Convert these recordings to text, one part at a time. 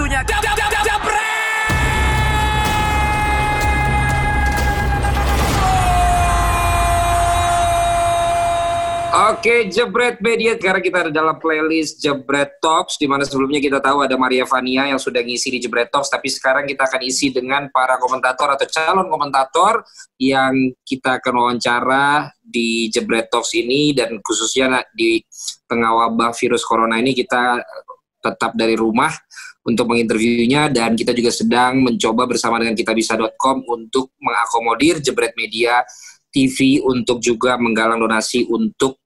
waktunya! Oke, Jebret Media. Sekarang kita ada dalam playlist Jebret Talks, di mana sebelumnya kita tahu ada Maria Vania yang sudah ngisi di Jebret Talks, tapi sekarang kita akan isi dengan para komentator atau calon komentator yang kita akan wawancara di Jebret Talks ini, dan khususnya di tengah wabah virus corona ini kita tetap dari rumah untuk menginterviewnya, dan kita juga sedang mencoba bersama dengan kitabisa.com untuk mengakomodir Jebret Media TV untuk juga menggalang donasi untuk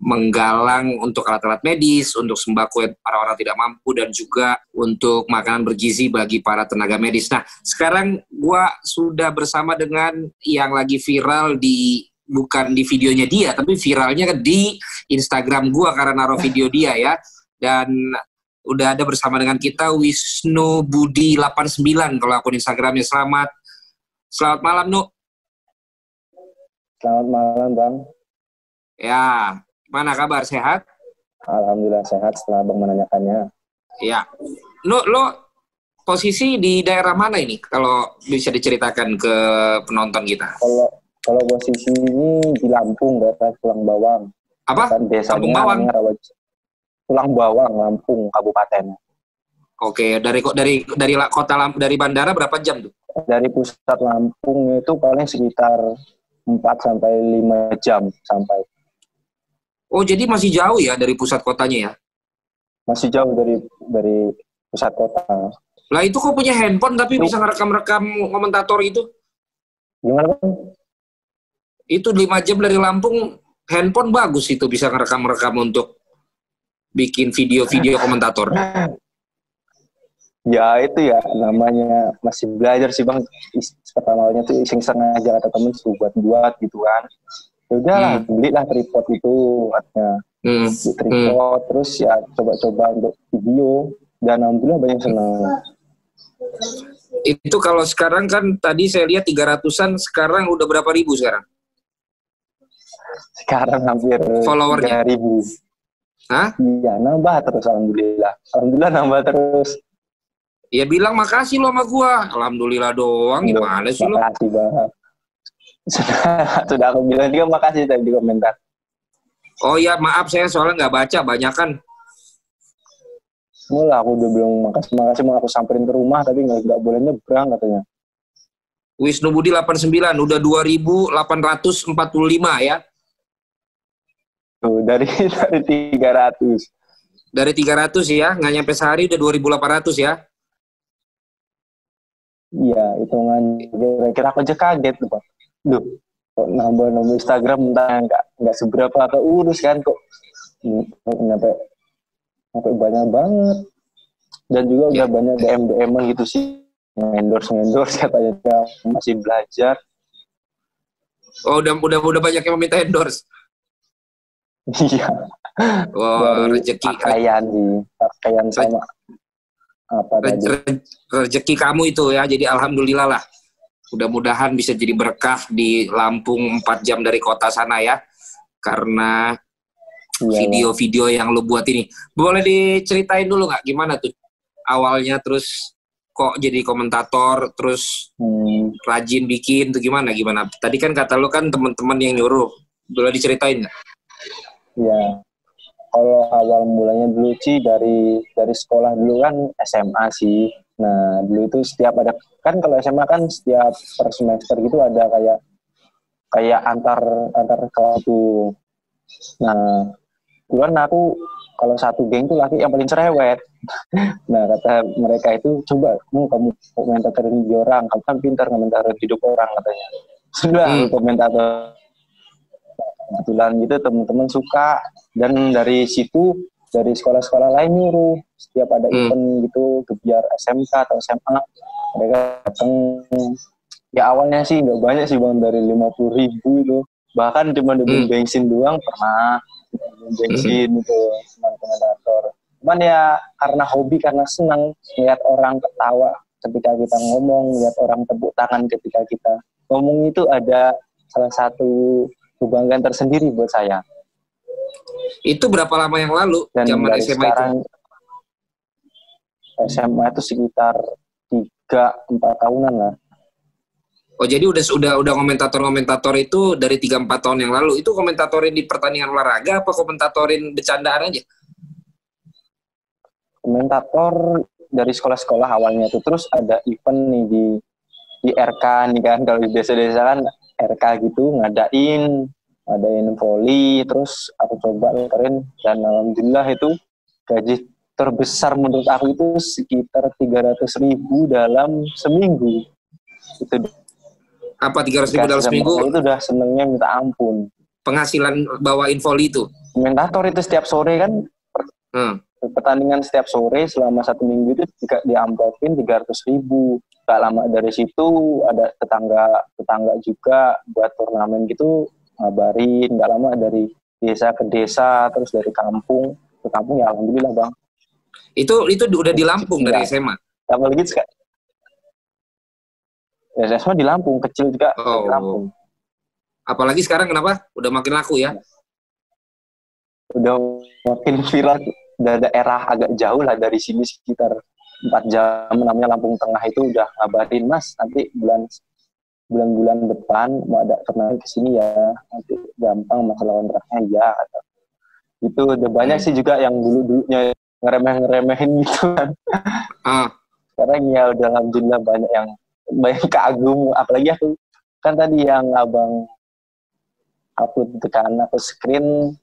menggalang untuk alat-alat medis, untuk sembako para orang tidak mampu dan juga untuk makanan bergizi bagi para tenaga medis. Nah, sekarang gua sudah bersama dengan yang lagi viral di bukan di videonya dia, tapi viralnya di Instagram gua karena naruh video dia ya. Dan udah ada bersama dengan kita Wisnu Budi 89 kalau akun Instagramnya. Selamat Selamat malam, Nu. Selamat malam, Bang. Ya, mana kabar? Sehat? Alhamdulillah sehat setelah Bang menanyakannya. Ya. Lo, lo posisi di daerah mana ini? Kalau bisa diceritakan ke penonton kita. Kalau kalau posisi ini di Lampung, daerah Pulang Bawang. Apa? Kan desanya Lampung Bawang? namanya Pulang Bawang, Lampung, Kabupaten. Oke, dari ko- dari dari kota Lampung dari bandara berapa jam tuh? Dari pusat Lampung itu paling sekitar 4 sampai 5 jam sampai. Oh, jadi masih jauh ya dari pusat kotanya ya? Masih jauh dari dari pusat kota. Lah itu kok punya handphone tapi bisa ngerekam-rekam komentator itu? Gimana, Bang? Itu 5 jam dari Lampung, handphone bagus itu bisa ngerekam-rekam untuk bikin video-video komentator. Ya itu ya namanya masih belajar sih bang. Is- Pertama awalnya tuh iseng-iseng aja kata temen suruh buat-buat gitu kan. Ya udahlah Hmm. belilah tripod itu katanya. Hmm. Tripod terus ya coba-coba untuk video dan alhamdulillah banyak senang. Itu kalau sekarang kan tadi saya lihat 300-an, sekarang udah berapa ribu sekarang? Sekarang hampir Followernya? ribu. Hah? Iya nambah terus alhamdulillah. Alhamdulillah nambah terus. Ya bilang makasih lo sama gua. Alhamdulillah doang. Gimana sih lo? Makasih bang. Sudah, sudah aku bilang juga makasih tadi di komentar. Oh ya maaf saya soalnya nggak baca banyak kan. Mula aku udah bilang makasih makasih mau aku samperin ke rumah tapi nggak nggak boleh nyebrang katanya. Wisnu Budi 89 udah 2845 ya. Tuh, dari dari 300. Dari 300 ya, nggak nyampe sehari udah 2800 ya. Iya, hitungan kira-kira aku aja kaget tuh, Pak. Duh, kok nambah-nambah Instagram entah nggak nggak seberapa keurus kan kok nyampe sampai banyak banget. Dan juga udah Ya. banyak DM DM gitu sih. Endorse endorse katanya masih belajar. Oh udah udah udah banyak yang meminta endorse. Iya, Wah dari rezeki pakaian sih, pakaian sama apa re- tadi? re- rezeki kamu itu ya. Jadi alhamdulillah lah. Mudah-mudahan bisa jadi berkah di Lampung 4 jam dari kota sana ya. Karena Iya, video-video yang lo buat ini. Boleh diceritain dulu nggak gimana tuh awalnya terus kok jadi komentator terus Hmm, rajin bikin tuh gimana gimana? Tadi kan kata lo kan teman-teman yang nyuruh. Boleh diceritain nggak? Ya, kalau awal mulanya dulu sih dari dari sekolah dulu kan SMA sih. Nah dulu itu setiap ada kan kalau SMA kan setiap per semester gitu ada kayak kayak antar antar kelas tuh. Nah kebetulan aku kalau satu geng tuh laki yang paling cerewet. nah kata mereka itu coba kamu kamu komentarin di orang, kamu kan pintar komentarin hidup orang katanya. Sudah Hmm. komentator kebetulan gitu teman-teman suka. Dan dari situ dari sekolah-sekolah lain nyuruh. Setiap ada Hmm. event gitu kebiar SMK atau SMA mereka datang ya awalnya sih nggak banyak sih bang dari lima puluh ribu itu. Bahkan cuma demi Hmm. bensin doang pernah. Demi bensin itu teman komentator cuman ya karena hobi karena senang lihat orang ketawa ketika kita ngomong lihat orang tepuk tangan ketika kita ngomong itu ada salah satu kebanggaan tersendiri buat saya Itu berapa lama yang lalu dan zaman dari SMA sekarang SMA itu sekitar tiga empat tahunan lah. Oh jadi udah udah udah komentator-komentator itu dari 3 4 tahun yang lalu. Itu komentatorin di pertandingan olahraga apa komentatorin bercandaan aja? Komentator dari sekolah-sekolah awalnya itu terus ada event nih di di RK nih kan kalau di desa-desa kan RK gitu ngadain ngadain volley terus aku coba keren dan alhamdulillah itu gaji terbesar menurut aku itu sekitar 300 ribu dalam seminggu itu apa 300 ribu dalam seminggu? Itu udah senengnya minta ampun. Penghasilan bawain volley itu? Komentator itu setiap sore kan, hmm. Pertandingan setiap sore selama satu minggu itu juga diamplopin 300 ribu. Gak lama dari situ ada tetangga tetangga juga buat turnamen gitu ngabarin. Gak lama dari desa ke desa terus dari kampung ke kampung ya alhamdulillah bang. Itu itu udah di Lampung dari iya. SMA. Apalagi Ya, SMA di Lampung, kecil juga oh. di Lampung. Apalagi sekarang kenapa? Udah makin laku ya? Udah makin viral. Daerah agak jauh lah dari sini sekitar 4 jam namanya Lampung Tengah itu udah ngabarin Mas nanti bulan bulan-bulan depan mau ada turnamen ke sini ya nanti gampang masalah kontraknya ya kata. itu udah banyak hmm. sih juga yang dulu dulunya ngeremeh ngeremehin gitu kan ah. sekarang ya udah alhamdulillah banyak yang banyak kagum apalagi aku kan tadi yang abang upload tekan aku screen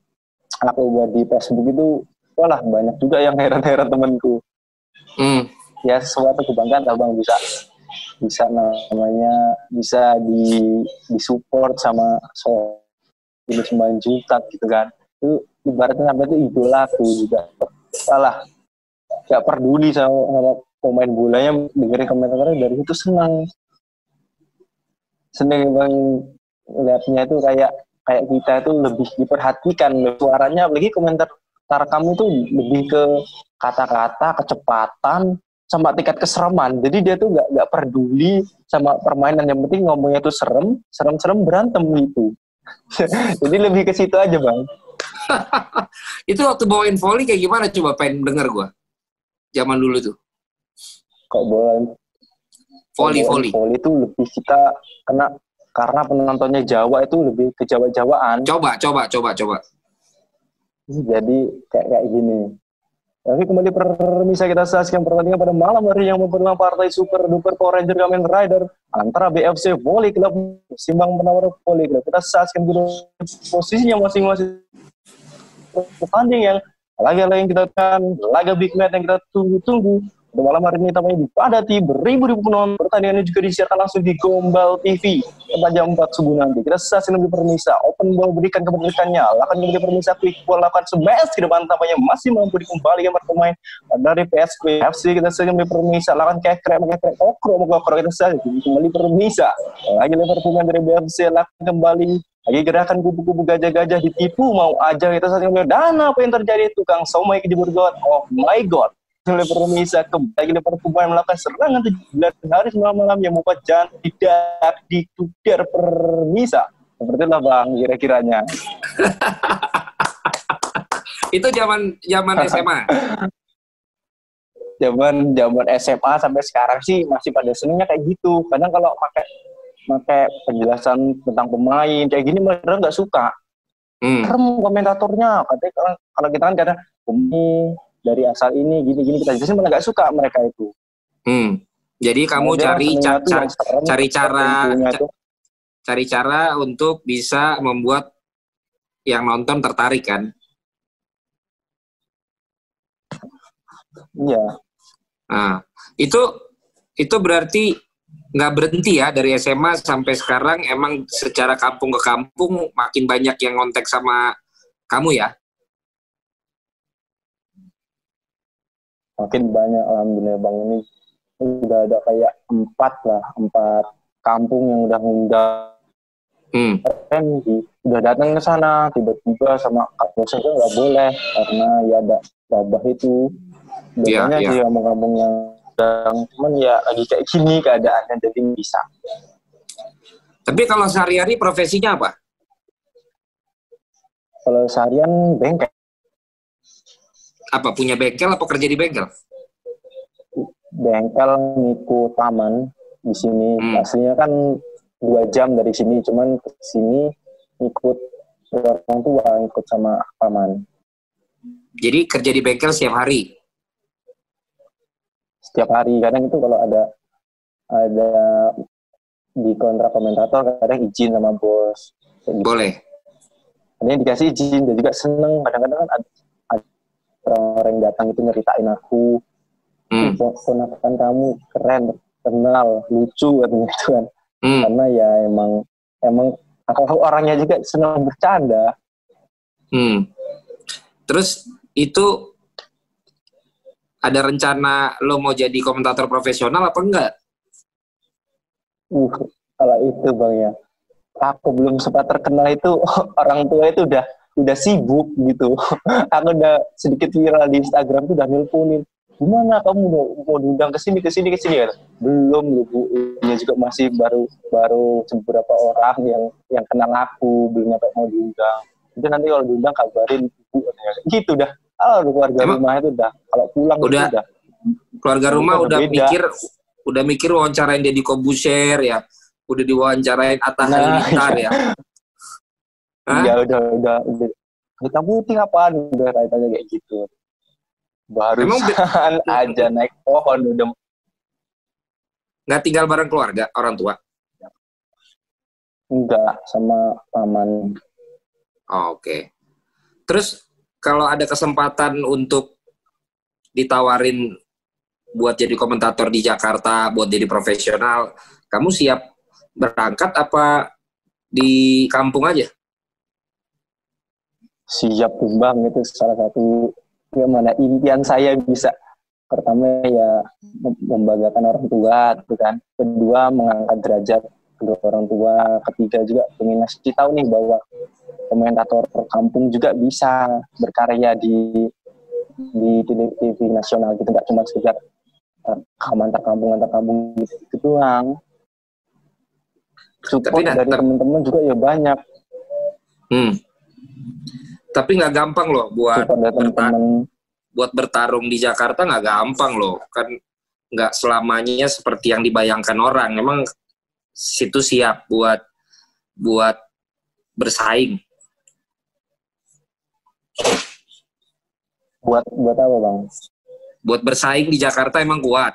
aku buat di Facebook itu walah banyak juga yang heran-heran temanku. Hmm. ya sesuatu kebanggaan abang bisa bisa namanya bisa di disupport sama so ini sembilan juta gitu kan. Itu ibaratnya sampai itu idola aku juga. Salah gak peduli sama, sama pemain bolanya dengerin komentarnya dari itu senang. Senang bang lihatnya itu kayak kayak kita itu lebih diperhatikan suaranya apalagi komentar cara kamu itu lebih ke kata-kata kecepatan sama tingkat kesereman. Jadi dia tuh gak, gak peduli sama permainan. Yang penting ngomongnya tuh serem serem-serem berantem itu jadi lebih ke situ aja bang. Itu waktu bawain volley kayak gimana coba pengen denger gue zaman dulu tuh. Kok bola volley volley volley itu lebih kita kena karena penontonnya Jawa itu lebih ke Jawa-Jawaan. Coba, coba, coba, coba. Jadi kayak kayak gini. Tapi kembali permisa kita saksikan pertandingan pada malam hari yang mempertemukan partai Super Duper Power Ranger Kamen Rider antara BFC Volley Club Simbang Penawar Volley Club. Kita saksikan dulu posisinya masing-masing pertanding yang laga-laga yang kita kan laga big match yang kita tunggu-tunggu malam hari ini tampaknya dipadati beribu-ribu penonton. Pertandingan ini juga disiarkan langsung di Gombal TV pada jam 4 subuh nanti. Kita saksikan lebih permisa. Open ball berikan kepemilikannya. Lakukan kembali permisa quick ball lakukan smash ke depan tampaknya masih mampu dikembalikan pemain dari PSP FC. Kita saksikan lebih permisa. Lakukan kekrek, kekrek, okro, okro. Kita saksikan kembali permisa. Lagi Liverpool dari BFC lakukan kembali lagi gerakan kubu-kubu gajah-gajah ditipu mau aja kita saat dana apa yang terjadi tukang somai kejebur god oh my god oleh Permisa kembali Liverpool melakukan serangan 17 hari semalam malam yang membuat jangan tidak ditudar Permisa. Seperti lah bang kira-kiranya. itu zaman zaman SMA. zaman zaman SMA sampai sekarang sih masih pada senengnya kayak gitu. Kadang kalau pakai pakai penjelasan tentang pemain kayak gini mereka nggak suka. Hmm. Serem komentatornya katanya kalau kita kan kadang pemain dari asal ini gini gini kita jelasin malah gak suka mereka itu. Hmm. Jadi kamu cari ca ca cari cara cari cara untuk bisa membuat yang nonton tertarik kan? Iya. Nah, itu itu berarti nggak berhenti ya dari SMA sampai sekarang emang secara kampung ke kampung makin banyak yang ngontek sama kamu ya? Makin banyak alhamdulillah bang. Ini udah ada kayak empat lah empat kampung yang udah ngundang. Hmm. kan udah datang ke sana tiba-tiba sama kak dosen itu nggak boleh karena ya ada wabah itu. Biasanya yeah, yeah. sih kampung-kampung yang sedang cuman ya lagi kayak gini keadaannya jadi bisa. Tapi kalau sehari-hari profesinya apa? Kalau seharian bengkel apa punya bengkel apa kerja di bengkel? bengkel ngikut taman di sini hmm. aslinya kan dua jam dari sini cuman ke sini ikut orang tua ikut sama paman jadi kerja di bengkel setiap hari setiap hari kadang itu kalau ada ada di kontrak komentator kadang izin sama bos gitu. boleh ini dikasih izin dia juga seneng kadang-kadang kan ada, orang-orang yang datang itu nyeritain aku hmm. ponakan kamu keren kenal lucu katanya gitu kan hmm. karena ya emang emang aku orangnya juga senang bercanda hmm. terus itu ada rencana lo mau jadi komentator profesional apa enggak? Uh, kalau itu bang ya, aku belum sempat terkenal itu orang tua itu udah udah sibuk gitu. aku udah sedikit viral di Instagram tuh udah nelponin. Gimana kamu mau, mau diundang ke sini ke sini ke sini ya? Belum bu, ini juga masih baru baru beberapa orang yang yang kenal aku belum nyampe mau diundang. Itu nanti kalau diundang kabarin ibu gitu dah. Kalau keluarga Emang, rumah itu udah kalau pulang udah, udah keluarga rumah udah, udah mikir udah mikir wawancarain Deddy Kobuser ya udah diwawancarain Atta nah, Halilintar ya Iya udah udah udah. Kita putih apaan? Udah tanya kayak gitu. Baru aja naik pohon udah. Nggak tinggal bareng keluarga orang tua? Enggak sama paman. Oh, oke. Okay. terus kalau ada kesempatan untuk ditawarin buat jadi komentator di Jakarta, buat jadi profesional, kamu siap berangkat apa di kampung aja? Siap bang itu salah satu yang mana impian saya bisa. Pertama ya membanggakan orang tua gitu kan. Kedua mengangkat derajat kedua orang tua. Ketiga juga ingin ngasih tahu nih bahwa komentator kampung juga bisa berkarya di di TV, nasional gitu. Nggak cuma sekedar uh, antar kampung antar kampung gitu, gitu doang support tapi dari teman-teman juga ya banyak. Hmm. Tapi nggak gampang loh buat bertarung, buat bertarung di Jakarta nggak gampang loh kan nggak selamanya seperti yang dibayangkan orang memang situ siap buat buat bersaing Buat buat apa bang? Buat bersaing di Jakarta emang kuat.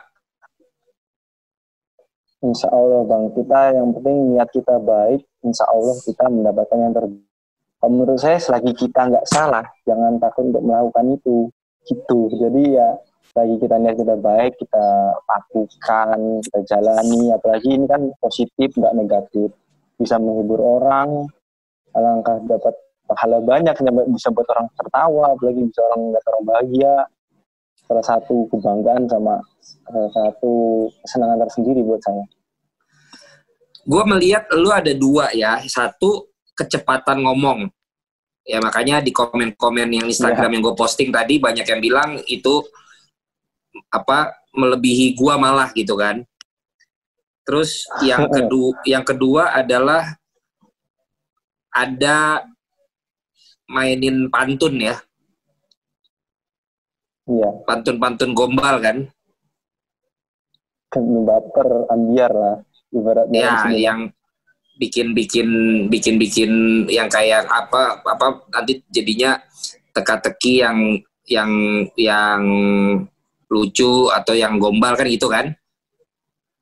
Insya Allah bang, kita yang penting niat kita baik, insya Allah kita mendapatkan yang terbaik. Menurut saya selagi kita nggak salah, jangan takut untuk melakukan itu. Gitu. Jadi ya lagi kita niat kita baik, kita lakukan, kita jalani. Apalagi ini kan positif, nggak negatif. Bisa menghibur orang, alangkah dapat pahala banyak bisa buat orang tertawa apalagi bisa orang nggak orang bahagia salah satu kebanggaan sama salah satu kesenangan tersendiri buat saya gue melihat lu ada dua ya satu kecepatan ngomong ya makanya di komen-komen yang Instagram yeah. yang gue posting tadi banyak yang bilang itu apa melebihi gua malah gitu kan terus yang kedua yang kedua adalah ada mainin pantun ya. Iya. Pantun-pantun gombal kan? Baper, ambiar lah. Ibaratnya. Ya, yang bikin-bikin bikin-bikin yang kayak apa apa nanti jadinya teka-teki yang yang yang lucu atau yang gombal kan gitu kan.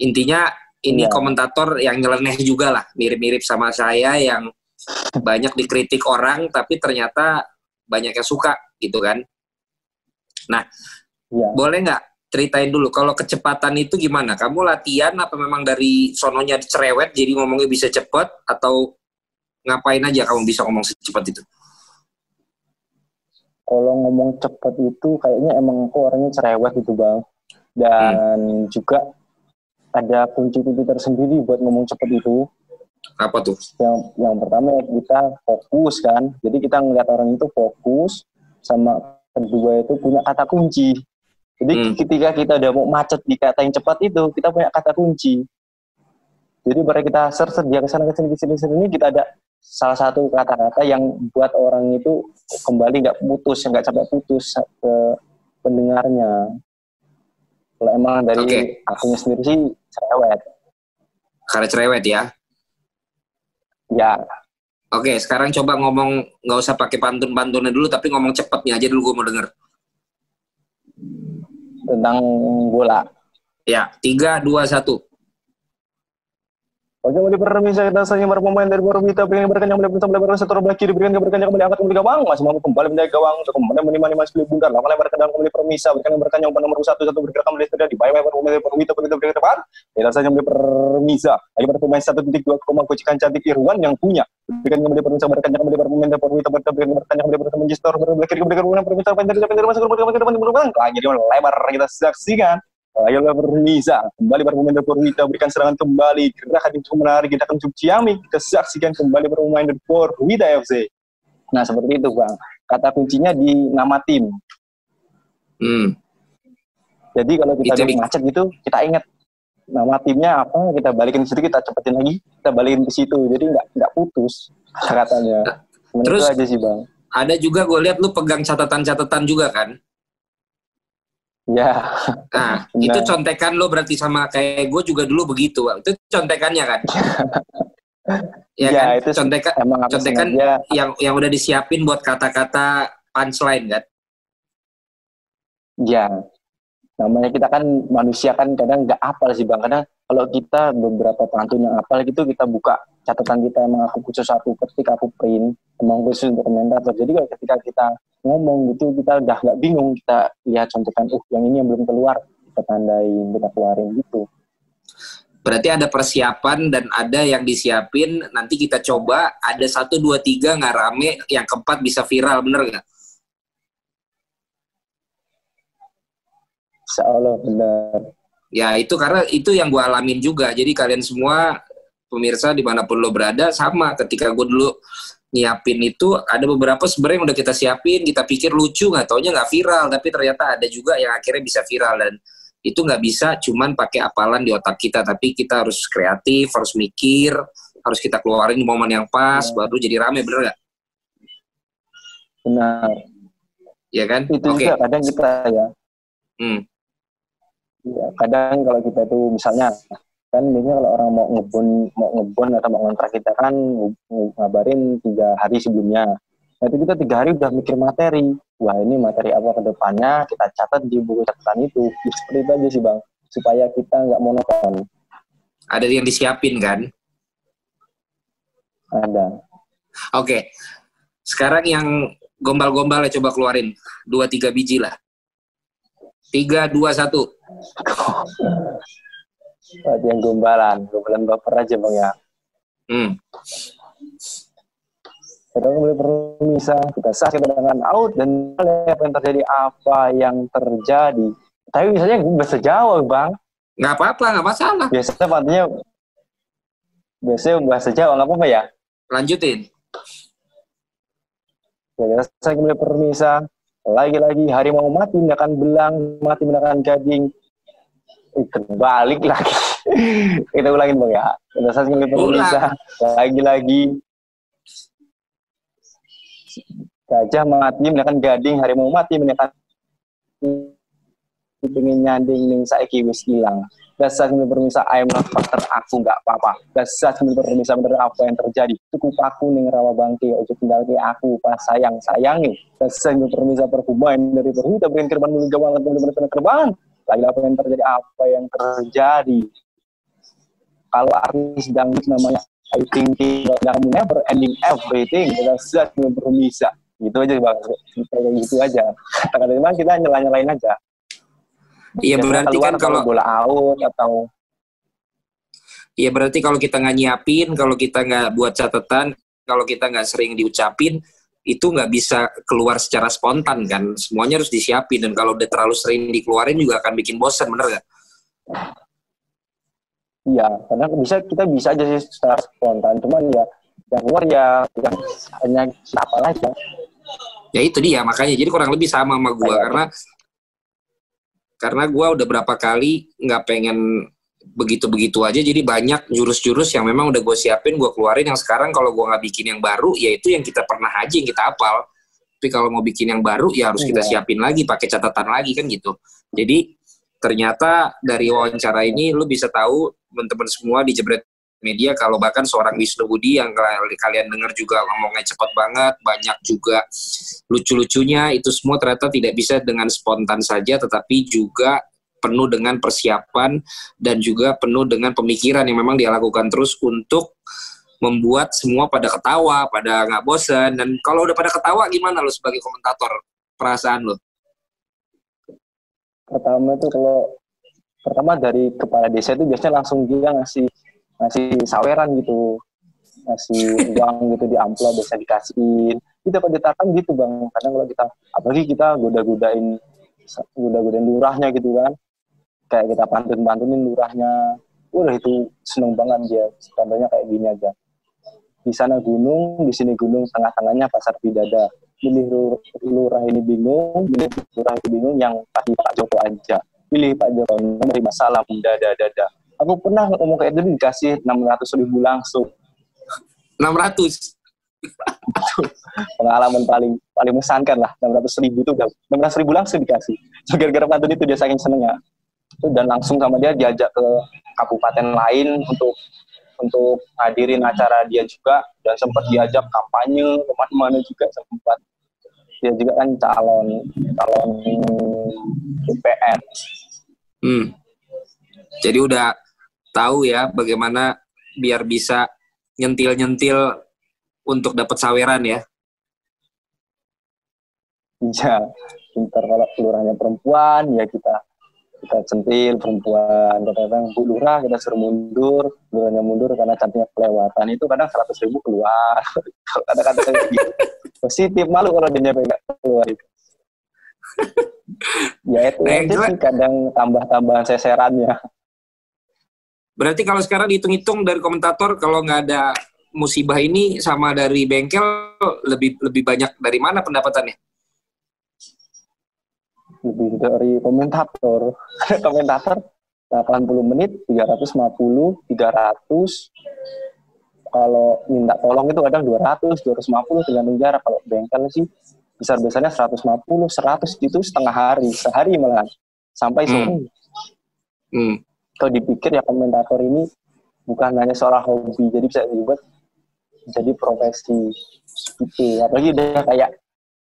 Intinya ini ya. komentator yang nyeleneh juga lah, mirip-mirip sama saya yang banyak dikritik orang tapi ternyata banyak yang suka gitu kan nah ya. boleh nggak ceritain dulu kalau kecepatan itu gimana kamu latihan apa memang dari sononya cerewet jadi ngomongnya bisa cepet atau ngapain aja kamu bisa ngomong secepat itu kalau ngomong cepet itu kayaknya emang aku orangnya cerewet gitu bang dan hmm. juga ada kunci-kunci tersendiri buat ngomong cepet itu apa tuh? Yang yang pertama ya kita fokus kan. Jadi kita ngeliat orang itu fokus sama kedua itu punya kata kunci. Jadi hmm. ketika kita udah mau macet di kata yang cepat itu, kita punya kata kunci. Jadi pada kita search dia ke sana ke sini ke sini ke sini kita ada salah satu kata-kata yang buat orang itu kembali nggak putus, nggak sampai putus ke pendengarnya. Kalau emang dari okay. akunya sendiri sih cerewet. Karena cerewet ya? Ya. Oke, sekarang coba ngomong nggak usah pakai pantun-pantunnya dulu, tapi ngomong cepetnya aja dulu gue mau denger. Tentang bola. Ya, tiga, dua, satu. Bagaimana permisa kita saja para pemain dari Bormita pengen berikan yang melebihi melebar setor belah kiri berikan berikan yang kembali angkat kembali gawang masih mampu kembali menjaga gawang untuk kemudian menimani masih beli bundar lakukan lebar ke dalam kembali permisa berikan yang berikan yang nomor satu satu bergerak kembali terjadi bayar bayar pemain dari Bormita begitu berikan depan kita saja membeli permisa lagi pada pemain satu titik dua koma kucikan cantik Irwan yang punya berikan kembali permisa berikan yang kembali pemain dari Bormita berikan berikan berikan yang kembali permisa menjistor belah kiri berikan permisa pemain dari dari masuk ke depan ke depan ke depan lagi lebar kita saksikan Ayolah bermisa, kembali bermain dari Purwita, berikan serangan kembali, gerakan untuk menarik, kita akan cukup Ciami, kita saksikan kembali bermain dari Purwita FC. Nah seperti itu Bang, kata kuncinya di nama tim. Hmm. Jadi kalau kita ada macet gitu, kita ingat nama timnya apa, kita balikin ke situ, kita cepetin lagi, kita balikin ke situ, jadi nggak nggak putus katanya. Terus aja sih Bang. Ada juga gue lihat lu pegang catatan-catatan juga kan? Ya. Nah, nah, itu contekan lo berarti sama kayak gue juga dulu begitu. Itu contekannya kan? ya, ya kan? itu contekan emang contekan yang yang udah disiapin buat kata-kata punchline kan? Ya. Namanya kita kan manusia kan kadang nggak apal sih Bang. Kadang kalau kita beberapa pantun yang apal gitu kita buka catatan kita emang aku khusus aku ketik aku print emang khusus untuk komentator. Jadi kalau ketika kita ngomong gitu kita udah nggak bingung kita lihat contohkan uh yang ini yang belum keluar kita tandain kita keluarin gitu berarti ada persiapan dan ada yang disiapin nanti kita coba ada satu dua tiga nggak rame yang keempat bisa viral bener nggak Insya Allah benar. Ya itu karena itu yang gue alamin juga. Jadi kalian semua pemirsa di mana pun lo berada sama ketika gue dulu nyiapin itu ada beberapa sebenarnya yang udah kita siapin. Kita pikir lucu nggak taunya nggak viral. Tapi ternyata ada juga yang akhirnya bisa viral. Dan itu nggak bisa cuman pakai apalan di otak kita. Tapi kita harus kreatif harus mikir harus kita keluarin di momen yang pas ya. baru jadi rame bener nggak? Benar. Ya kan? Itu okay. juga kadang kita ya. Hmm. Ya kadang kalau kita tuh misalnya kan biasanya kalau orang mau ngebon mau ngebon atau mau ngontrak kita kan ngabarin tiga hari sebelumnya. Nah itu kita tiga hari udah mikir materi. Wah ini materi apa ke depannya? Kita catat di buku catatan itu. Ya, seperti itu aja sih bang. Supaya kita nggak monoton. Ada yang disiapin kan? Ada. Oke. Sekarang yang gombal-gombal coba keluarin. Dua tiga biji lah tiga dua satu yang gombalan, gombalan baper aja bang ya. Hmm. Kita kembali permisa, kita sah kita dengan out dan apa yang terjadi apa yang terjadi. Tapi misalnya gue bahasa Jawa bang. Nggak apa-apa, nggak masalah. Biasanya artinya biasanya bahasa Jawa nggak apa-apa ya. Lanjutin. Ya, saya kembali permisa. Lagi-lagi hari mau mati akan belang, mati akan gading terbalik lagi. Kita ulangin bang ya. Sasing bisa lagi-lagi. Gajah mati menekan gading harimau mati menekan pengen nyanding ning saiki wis ilang dasar ini permisa ayam faktor aku nggak apa-apa. Dasar ini permisa bener apa yang terjadi? Cukup aku ning rawa bangke ojo tinggal ke aku pas sayang sayangi. Dasar ini permisa perhubungan dari perhuta berikan kerban mulut gawang bener-bener kerban lagi apa yang terjadi? Apa yang terjadi? Kalau artis dangdut namanya I think yang never ending everything. Sudah belum bisa gitu aja bang. Gitu aja kata-kata memang kita nyela nyalain aja iya berarti kan kalau bola out atau Iya berarti kalau kita nggak nyiapin, kalau kita nggak buat catatan, kalau kita nggak sering diucapin, itu nggak bisa keluar secara spontan kan. Semuanya harus disiapin dan kalau udah terlalu sering dikeluarin juga akan bikin bosan bener gak? Iya karena bisa kita bisa aja sih secara spontan. Cuman ya yang keluar ya yang hanya siapa aja. Ya itu dia makanya. Jadi kurang lebih sama sama gue karena karena gue udah berapa kali nggak pengen begitu-begitu aja jadi banyak jurus-jurus yang memang udah gue siapin gue keluarin. Yang sekarang kalau gue nggak bikin yang baru ya itu yang kita pernah aja yang kita hafal. Tapi kalau mau bikin yang baru ya harus kita iya. siapin lagi pakai catatan lagi kan gitu. Jadi ternyata dari wawancara ini lu bisa tahu teman-teman semua di Jebret Media kalau bahkan seorang Wisnu Budi yang kalian dengar juga ngomongnya cepat banget, banyak juga lucu-lucunya, itu semua ternyata tidak bisa dengan spontan saja, tetapi juga penuh dengan persiapan dan juga penuh dengan pemikiran yang memang dia lakukan terus untuk membuat semua pada ketawa, pada nggak bosan. Dan kalau udah pada ketawa, gimana lo sebagai komentator perasaan lo? Pertama tuh kalau pertama dari kepala desa itu biasanya langsung dia ngasih ngasih saweran gitu, ngasih uang gitu di amplop biasa dikasihin. Kita pendetakan gitu bang. Kadang kalau kita, apalagi kita goda-godain goda-godain lurahnya gitu kan, kayak kita pantun-pantunin lurahnya. Udah itu seneng banget dia. Contohnya kayak gini aja di sana gunung, di sini gunung, tengah-tengahnya pasar bidada. Pilih lurah ini bingung, pilih lurah ini bingung yang tadi Pak Joko aja. Pilih Pak Joko, memberi masalah, dada, dada. Aku pernah ngomong kayak itu dikasih 600 ribu langsung. 600? pengalaman paling paling mengesankan lah 600 ribu itu 16 ribu langsung dikasih gara-gara pantun itu dia saking senengnya dan langsung sama dia diajak ke kabupaten lain untuk untuk hadirin acara dia juga dan sempat diajak kampanye ke mana-mana juga sempat dia juga kan calon calon DPR. Hmm. Jadi udah tahu ya bagaimana biar bisa nyentil-nyentil untuk dapat saweran ya. Iya, pintar kalau kelurahannya perempuan ya kita kita centil perempuan kadang-kadang Bu Lurah kita suruh mundur lurahnya mundur karena cantiknya kelewatan itu kadang seratus ribu keluar kadang-kadang gitu. positif malu kalau dia nyampe nggak keluar itu ya itu nah, sih kadang tambah-tambahan seserannya berarti kalau sekarang dihitung-hitung dari komentator kalau nggak ada musibah ini sama dari bengkel lebih lebih banyak dari mana pendapatannya? Lebih dari komentator. Komentator 80 menit 350 300 kalau minta tolong itu kadang 200 250 tergantung jarak. Kalau bengkel sih besar besarnya 150 100 itu setengah hari. Sehari malah sampai hmm. sore. Hmm. Kalau dipikir ya komentator ini bukan hanya seorang hobi jadi bisa dibuat jadi profesi itu apalagi udah kayak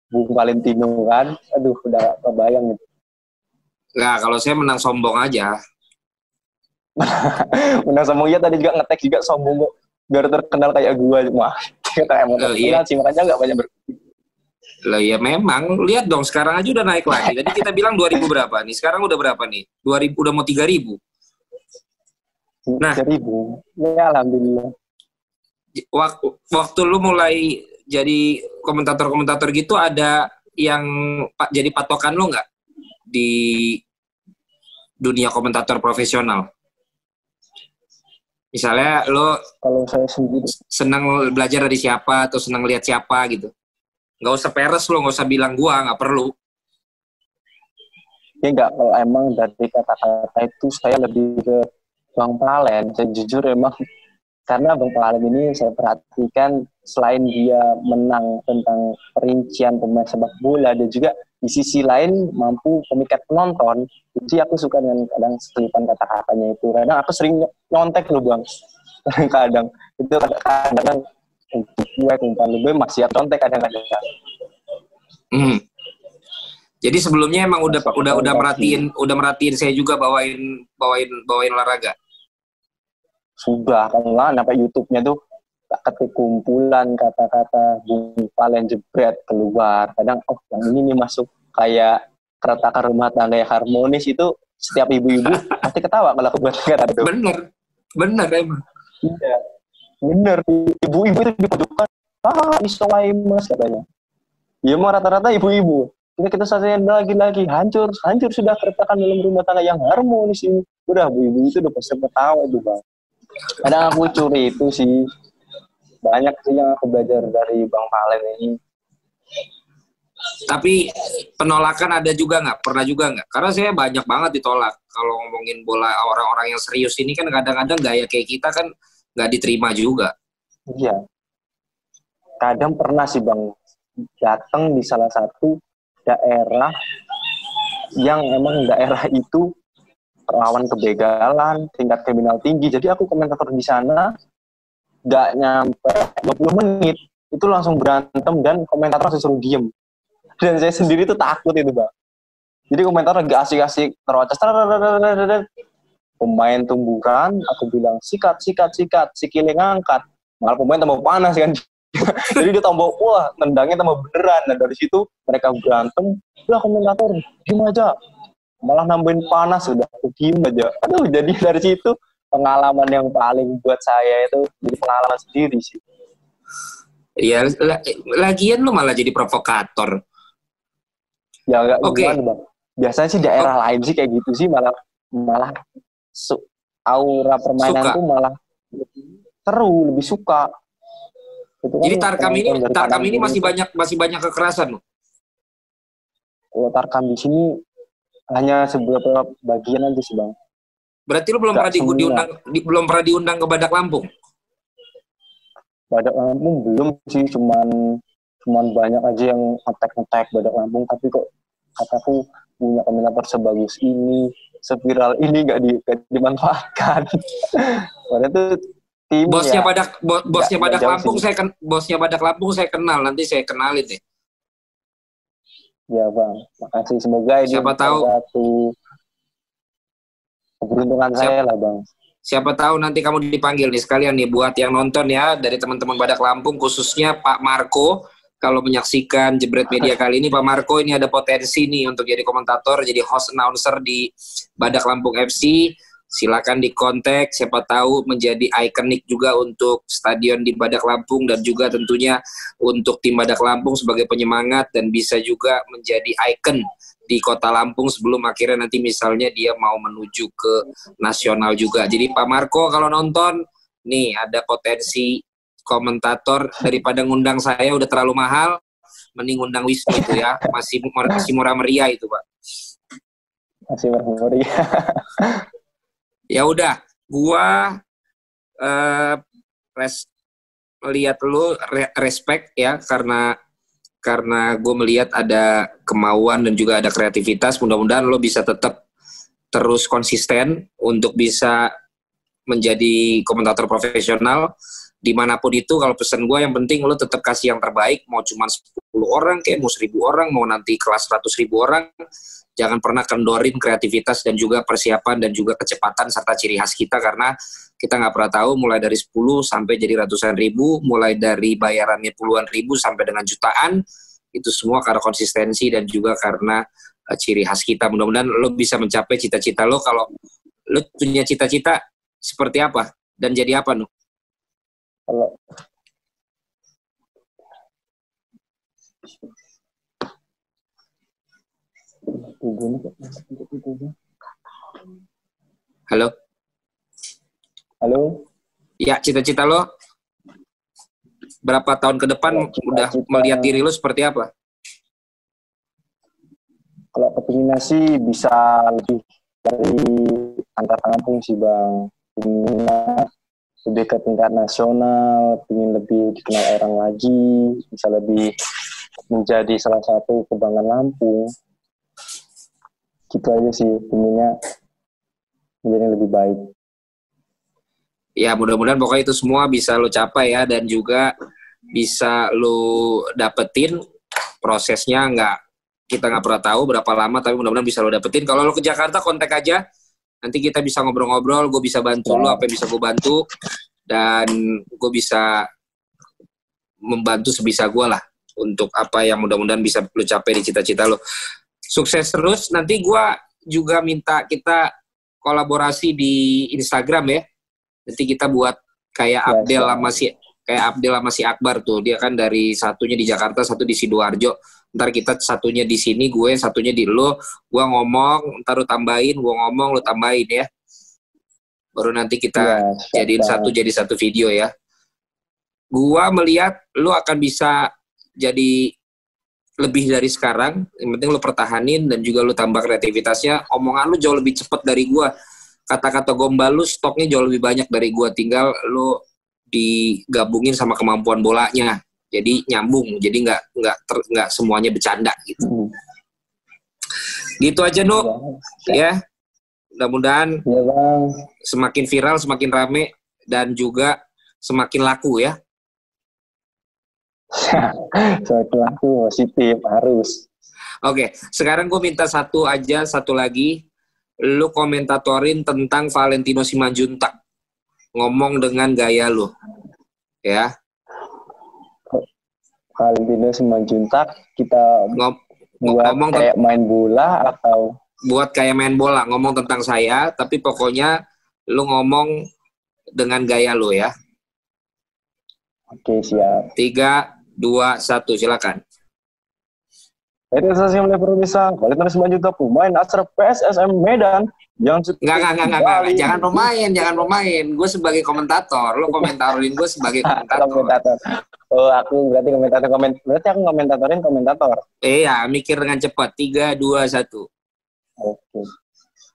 Bung Valentino kan, aduh udah kebayang gitu. Nah, kalau saya menang sombong aja. menang sombong ya tadi juga ngetek juga sombong kok. Biar terkenal kayak gua mah. Kita emang oh, iya. sih makanya nggak banyak ber Lah ya memang, lihat dong sekarang aja udah naik lagi. Jadi kita bilang 2000 berapa nih? Sekarang udah berapa nih? 2000 udah mau 3000. Nah, 3000. Ya alhamdulillah. Waktu waktu lu mulai jadi komentator-komentator gitu ada yang jadi patokan lo nggak di dunia komentator profesional? Misalnya lo kalau saya sendiri senang belajar dari siapa atau senang lihat siapa gitu. Nggak usah peres lo, nggak usah bilang gua, nggak perlu. Ya nggak, kalau emang dari kata-kata itu saya lebih ke Bang Palen. Saya jujur emang karena Bang Palen ini saya perhatikan selain dia menang tentang perincian pemain sepak bola, dia juga di sisi lain mampu memikat penonton. Jadi aku suka dengan kadang selipan kata-katanya itu. Kadang aku sering nyontek loh bang. Kadang itu kadang-kadang gue umpan lebih masih nyontek kadang-kadang. Hmm. Jadi sebelumnya emang udah udah udah merhatiin udah merhatiin saya juga bawain bawain bawain olahraga. Sudah kan lah sampai YouTube-nya tuh ketik kumpulan kata-kata Valen jebret keluar. Kadang oh yang ini nih masuk. Kayak keretakan rumah tangga yang harmonis itu setiap ibu-ibu pasti ketawa kalau aku buat kata itu. Bener. Bener emang. Iya. Bener ibu-ibu itu di pojokan ah isowai mas katanya. Iya mau rata-rata ibu-ibu. Ini kita selesai lagi-lagi. Hancur hancur sudah keretakan dalam rumah tangga yang harmonis ini. Udah ibu-ibu itu udah pasti ketawa itu bang kadang aku curi itu sih banyak sih yang aku belajar dari Bang Palen ini. Tapi penolakan ada juga nggak? Pernah juga nggak? Karena saya banyak banget ditolak. Kalau ngomongin bola orang-orang yang serius ini kan kadang-kadang gaya kayak kita kan nggak diterima juga. Iya. Kadang pernah sih Bang datang di salah satu daerah yang emang daerah itu rawan kebegalan, tingkat kriminal tinggi. Jadi aku komentator di sana nggak nyampe 20 menit itu langsung berantem dan komentator langsung suruh diem. Dan saya sendiri tuh takut itu bang. Jadi komentator lagi asik-asik terocos. Pemain tumbukan, aku bilang sikat, sikat, sikat, sikile ngangkat. Malah pemain tambah panas kan. Jadi dia tambah, wah, tendangnya tambah beneran. Dan dari situ mereka berantem, lah komentator, diem aja. Malah nambahin panas, udah aku diem aja. Aduh, jadi dari situ pengalaman yang paling buat saya itu jadi pengalaman sendiri sih. Ya, lagian lu malah jadi provokator. Ya enggak okay. gimana, Bang. Biasanya sih daerah oh. lain sih kayak gitu sih malah malah su, aura permainan suka. tuh malah seru, lebih suka. Itu kan Jadi Tarkam ini Tarkam ini masih banyak masih banyak kekerasan Kalau Tarkam di sini hanya seberapa bagian aja sih bang. Berarti lu belum Gak pernah di, diundang di, belum pernah diundang ke Badak Lampung? Badak Lampung belum sih, cuman cuman banyak aja yang attack-attack Badak Lampung, tapi kok kataku punya komentator sebagus ini, seviral ini gak, di, gak dimanfaatkan. Padahal itu tim bosnya ya, Badak bo, bosnya Badak Lampung sih. saya ken, bosnya Badak Lampung saya kenal, nanti saya kenalin deh. Ya bang, makasih. Semoga ini siapa tahu. satu keberuntungan siapa, saya lah bang. Siapa tahu nanti kamu dipanggil nih sekalian nih buat yang nonton ya dari teman-teman Badak Lampung khususnya Pak Marco. Kalau menyaksikan Jebret Media kali ini Pak Marco ini ada potensi nih untuk jadi komentator jadi host announcer di Badak Lampung FC silakan di kontak siapa tahu menjadi ikonik juga untuk stadion di Badak Lampung dan juga tentunya untuk tim Badak Lampung sebagai penyemangat dan bisa juga menjadi ikon di kota Lampung sebelum akhirnya nanti misalnya dia mau menuju ke nasional juga. Jadi Pak Marco kalau nonton nih ada potensi komentator daripada ngundang saya udah terlalu mahal mending undang Wisnu itu ya masih masih murah meriah itu Pak. Masih murah meriah. ya udah gua uh, res melihat lu re respect ya karena karena gue melihat ada kemauan dan juga ada kreativitas. Mudah-mudahan lo bisa tetap terus konsisten untuk bisa menjadi komentator profesional. Di mana pun itu kalau pesan gue yang penting lo tetap kasih yang terbaik. Mau cuma 10 orang kayak mau 1000 orang mau nanti kelas 100 ribu orang jangan pernah kendorin kreativitas dan juga persiapan dan juga kecepatan serta ciri khas kita karena kita nggak pernah tahu mulai dari 10 sampai jadi ratusan ribu, mulai dari bayarannya puluhan ribu sampai dengan jutaan, itu semua karena konsistensi dan juga karena uh, ciri khas kita. Mudah-mudahan lo bisa mencapai cita-cita lo kalau lo punya cita-cita seperti apa dan jadi apa, Nuh? Kalau Halo. Halo. Ya, cita-cita lo berapa tahun ke depan ya, cita -cita. udah melihat diri lo seperti apa? Kalau kepinginnya sih bisa lebih dari antar kampung sih bang. Pinginnya lebih ke tingkat nasional, ingin lebih dikenal orang lagi, bisa lebih menjadi salah satu kebanggaan Lampung gitu aja sih intinya menjadi lebih baik. Ya mudah-mudahan pokoknya itu semua bisa lo capai ya dan juga bisa lo dapetin prosesnya. Nggak kita nggak pernah tahu berapa lama tapi mudah-mudahan bisa lo dapetin. Kalau lo ke Jakarta kontak aja. Nanti kita bisa ngobrol-ngobrol gue bisa bantu ya. lo apa yang bisa gue bantu dan gue bisa membantu sebisa gue lah untuk apa yang mudah-mudahan bisa lo capai di cita-cita lo sukses terus. Nanti gue juga minta kita kolaborasi di Instagram ya. Nanti kita buat kayak ya, Abdel sama si kayak Abdel sama si Akbar tuh. Dia kan dari satunya di Jakarta, satu di Sidoarjo. Ntar kita satunya di sini, gue satunya di lo. Gue ngomong, ntar lu tambahin, gue ngomong, lu tambahin ya. Baru nanti kita ya, jadiin satu jadi satu video ya. Gua melihat lu akan bisa jadi lebih dari sekarang. Yang penting lu pertahanin dan juga lu tambah kreativitasnya. Omongan lu jauh lebih cepat dari gua. Kata-kata gombal lu stoknya jauh lebih banyak dari gua. Tinggal lu digabungin sama kemampuan bolanya. Jadi nyambung. Jadi nggak nggak nggak semuanya bercanda gitu. Hmm. Gitu aja, Nu. Ya. Mudah-mudahan ya semakin viral, semakin rame dan juga semakin laku ya. semakin laku positif harus Oke, sekarang gue minta satu aja, satu lagi. Lu komentatorin tentang Valentino Simanjuntak. Ngomong dengan gaya lu. Ya. Valentino Simanjuntak kita Ngom buat ngomong kayak main bola atau buat kayak main bola, ngomong tentang saya, tapi pokoknya lu ngomong dengan gaya lu ya. oke siap Tiga, dua, satu, silakan. Itu sesi mulai permisah Valentino Simanjuntak pemain Astra PSSM Medan yang Enggak, enggak, enggak, enggak, enggak. Jangan pemain, jangan pemain. Gue sebagai komentator, lu komentarin gue sebagai komentator. komentator. Oh, aku berarti komentator komen. Berarti aku komentatorin komentator. Iya, mikir dengan cepat. Tiga, dua, satu. Oke.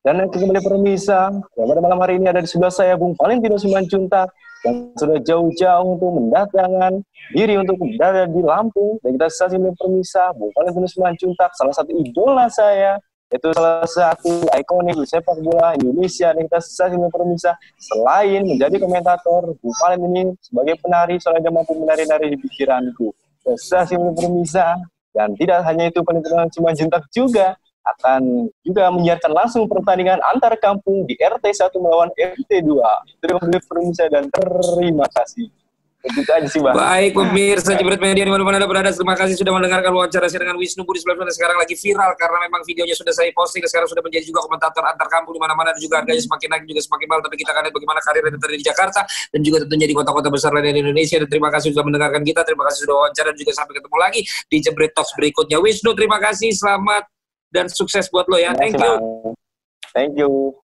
Dan yang kembali permisa, yang pada malam hari ini ada di sebelah saya Bung Valentino Simanjuntak yang sudah jauh-jauh untuk mendatangkan diri untuk berada di Lampung dan kita stasiun permisa. Bung Valentino Simanjuntak salah satu idola saya. Itu salah satu ikonik di sepak bola Indonesia. Dan kita stasiun permisa. Selain menjadi komentator Bung Valentino ini sebagai penari soalnya dia mampu menari-nari di pikiranku. Stasiun permisa. Dan tidak hanya itu Valentino Simanjuntak juga akan juga menyiarkan langsung pertandingan antar kampung di RT 1 melawan RT 2. Terima kasih dan terima kasih. Begitu sih. Baik, pemirsa Jebret Media di mana-mana Anda berada, terima kasih sudah mendengarkan wawancara saya dengan Wisnu Budi Sebelum sekarang lagi viral karena memang videonya sudah saya posting, sekarang sudah menjadi juga komentator antar kampung di mana-mana dan juga harganya semakin naik juga semakin mahal, tapi kita akan lihat bagaimana karir yang terjadi di Jakarta dan juga tentunya di kota-kota besar lainnya di Indonesia dan terima kasih sudah mendengarkan kita, terima kasih sudah wawancara dan juga sampai ketemu lagi di Jebret Talks berikutnya. Wisnu, terima kasih, selamat dan sukses buat lo ya. Thank you. Thank you.